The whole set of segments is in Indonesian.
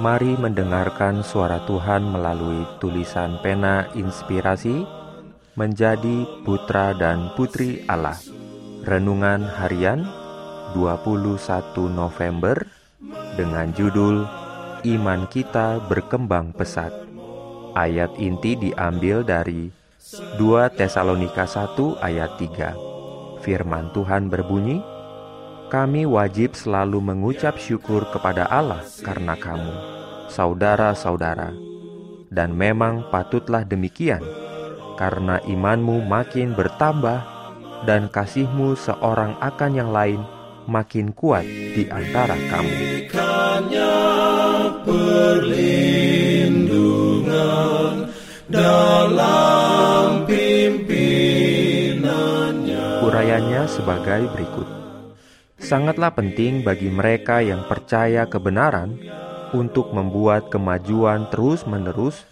Mari mendengarkan suara Tuhan melalui tulisan pena inspirasi menjadi putra dan putri Allah. Renungan harian 21 November dengan judul Iman kita berkembang pesat. Ayat inti diambil dari 2 Tesalonika 1 ayat 3. Firman Tuhan berbunyi, kami wajib selalu mengucap syukur kepada Allah karena kamu, saudara-saudara. Dan memang patutlah demikian, karena imanmu makin bertambah dan kasihmu seorang akan yang lain makin kuat di antara kamu. dalam Urayanya sebagai berikut sangatlah penting bagi mereka yang percaya kebenaran untuk membuat kemajuan terus-menerus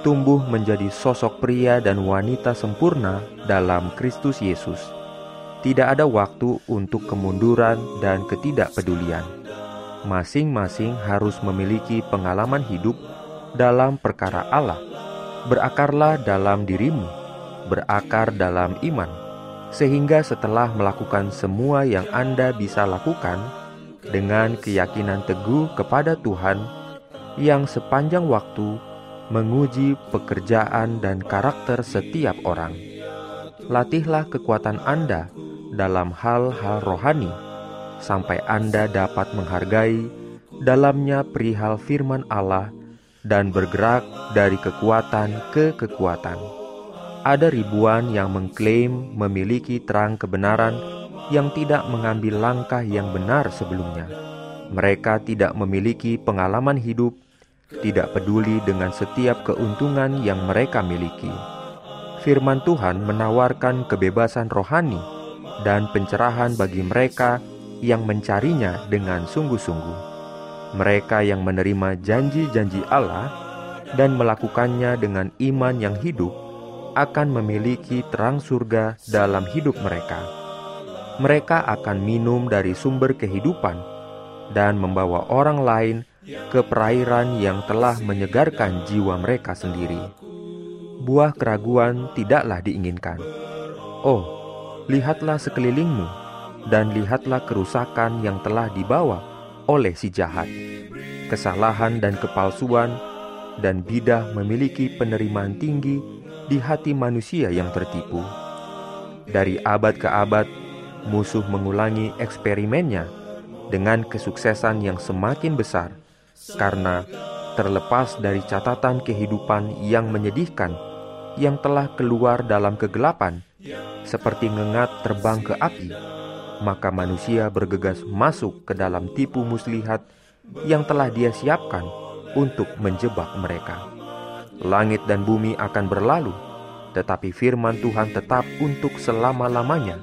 tumbuh menjadi sosok pria dan wanita sempurna dalam Kristus Yesus. Tidak ada waktu untuk kemunduran dan ketidakpedulian. Masing-masing harus memiliki pengalaman hidup dalam perkara Allah. Berakarlah dalam dirimu, berakar dalam iman sehingga setelah melakukan semua yang Anda bisa lakukan dengan keyakinan teguh kepada Tuhan yang sepanjang waktu menguji pekerjaan dan karakter setiap orang. Latihlah kekuatan Anda dalam hal-hal rohani sampai Anda dapat menghargai dalamnya perihal firman Allah dan bergerak dari kekuatan ke kekuatan ada ribuan yang mengklaim memiliki terang kebenaran yang tidak mengambil langkah yang benar sebelumnya. Mereka tidak memiliki pengalaman hidup, tidak peduli dengan setiap keuntungan yang mereka miliki. Firman Tuhan menawarkan kebebasan rohani dan pencerahan bagi mereka yang mencarinya dengan sungguh-sungguh. Mereka yang menerima janji-janji Allah dan melakukannya dengan iman yang hidup akan memiliki terang surga dalam hidup mereka. Mereka akan minum dari sumber kehidupan dan membawa orang lain ke perairan yang telah menyegarkan jiwa mereka sendiri. Buah keraguan tidaklah diinginkan. Oh, lihatlah sekelilingmu dan lihatlah kerusakan yang telah dibawa oleh si jahat. Kesalahan dan kepalsuan dan bidah memiliki penerimaan tinggi di hati manusia yang tertipu. Dari abad ke abad, musuh mengulangi eksperimennya dengan kesuksesan yang semakin besar karena terlepas dari catatan kehidupan yang menyedihkan yang telah keluar dalam kegelapan seperti ngengat terbang ke api, maka manusia bergegas masuk ke dalam tipu muslihat yang telah dia siapkan untuk menjebak mereka. Langit dan bumi akan berlalu, tetapi firman Tuhan tetap untuk selama-lamanya,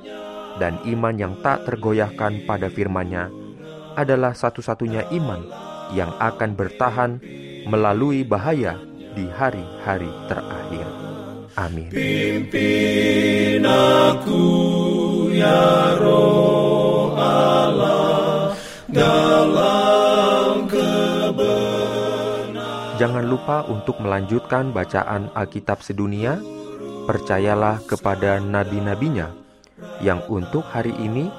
dan iman yang tak tergoyahkan pada firman-Nya adalah satu-satunya iman yang akan bertahan melalui bahaya di hari-hari terakhir. Amin. Pimpin aku ya Jangan lupa untuk melanjutkan bacaan Alkitab sedunia. Percayalah kepada nabi-nabinya yang untuk hari ini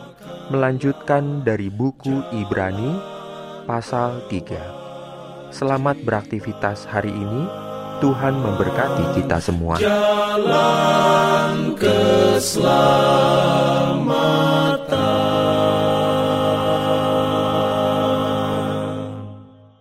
melanjutkan dari buku Ibrani pasal 3. Selamat beraktivitas hari ini. Tuhan memberkati kita semua. Jalan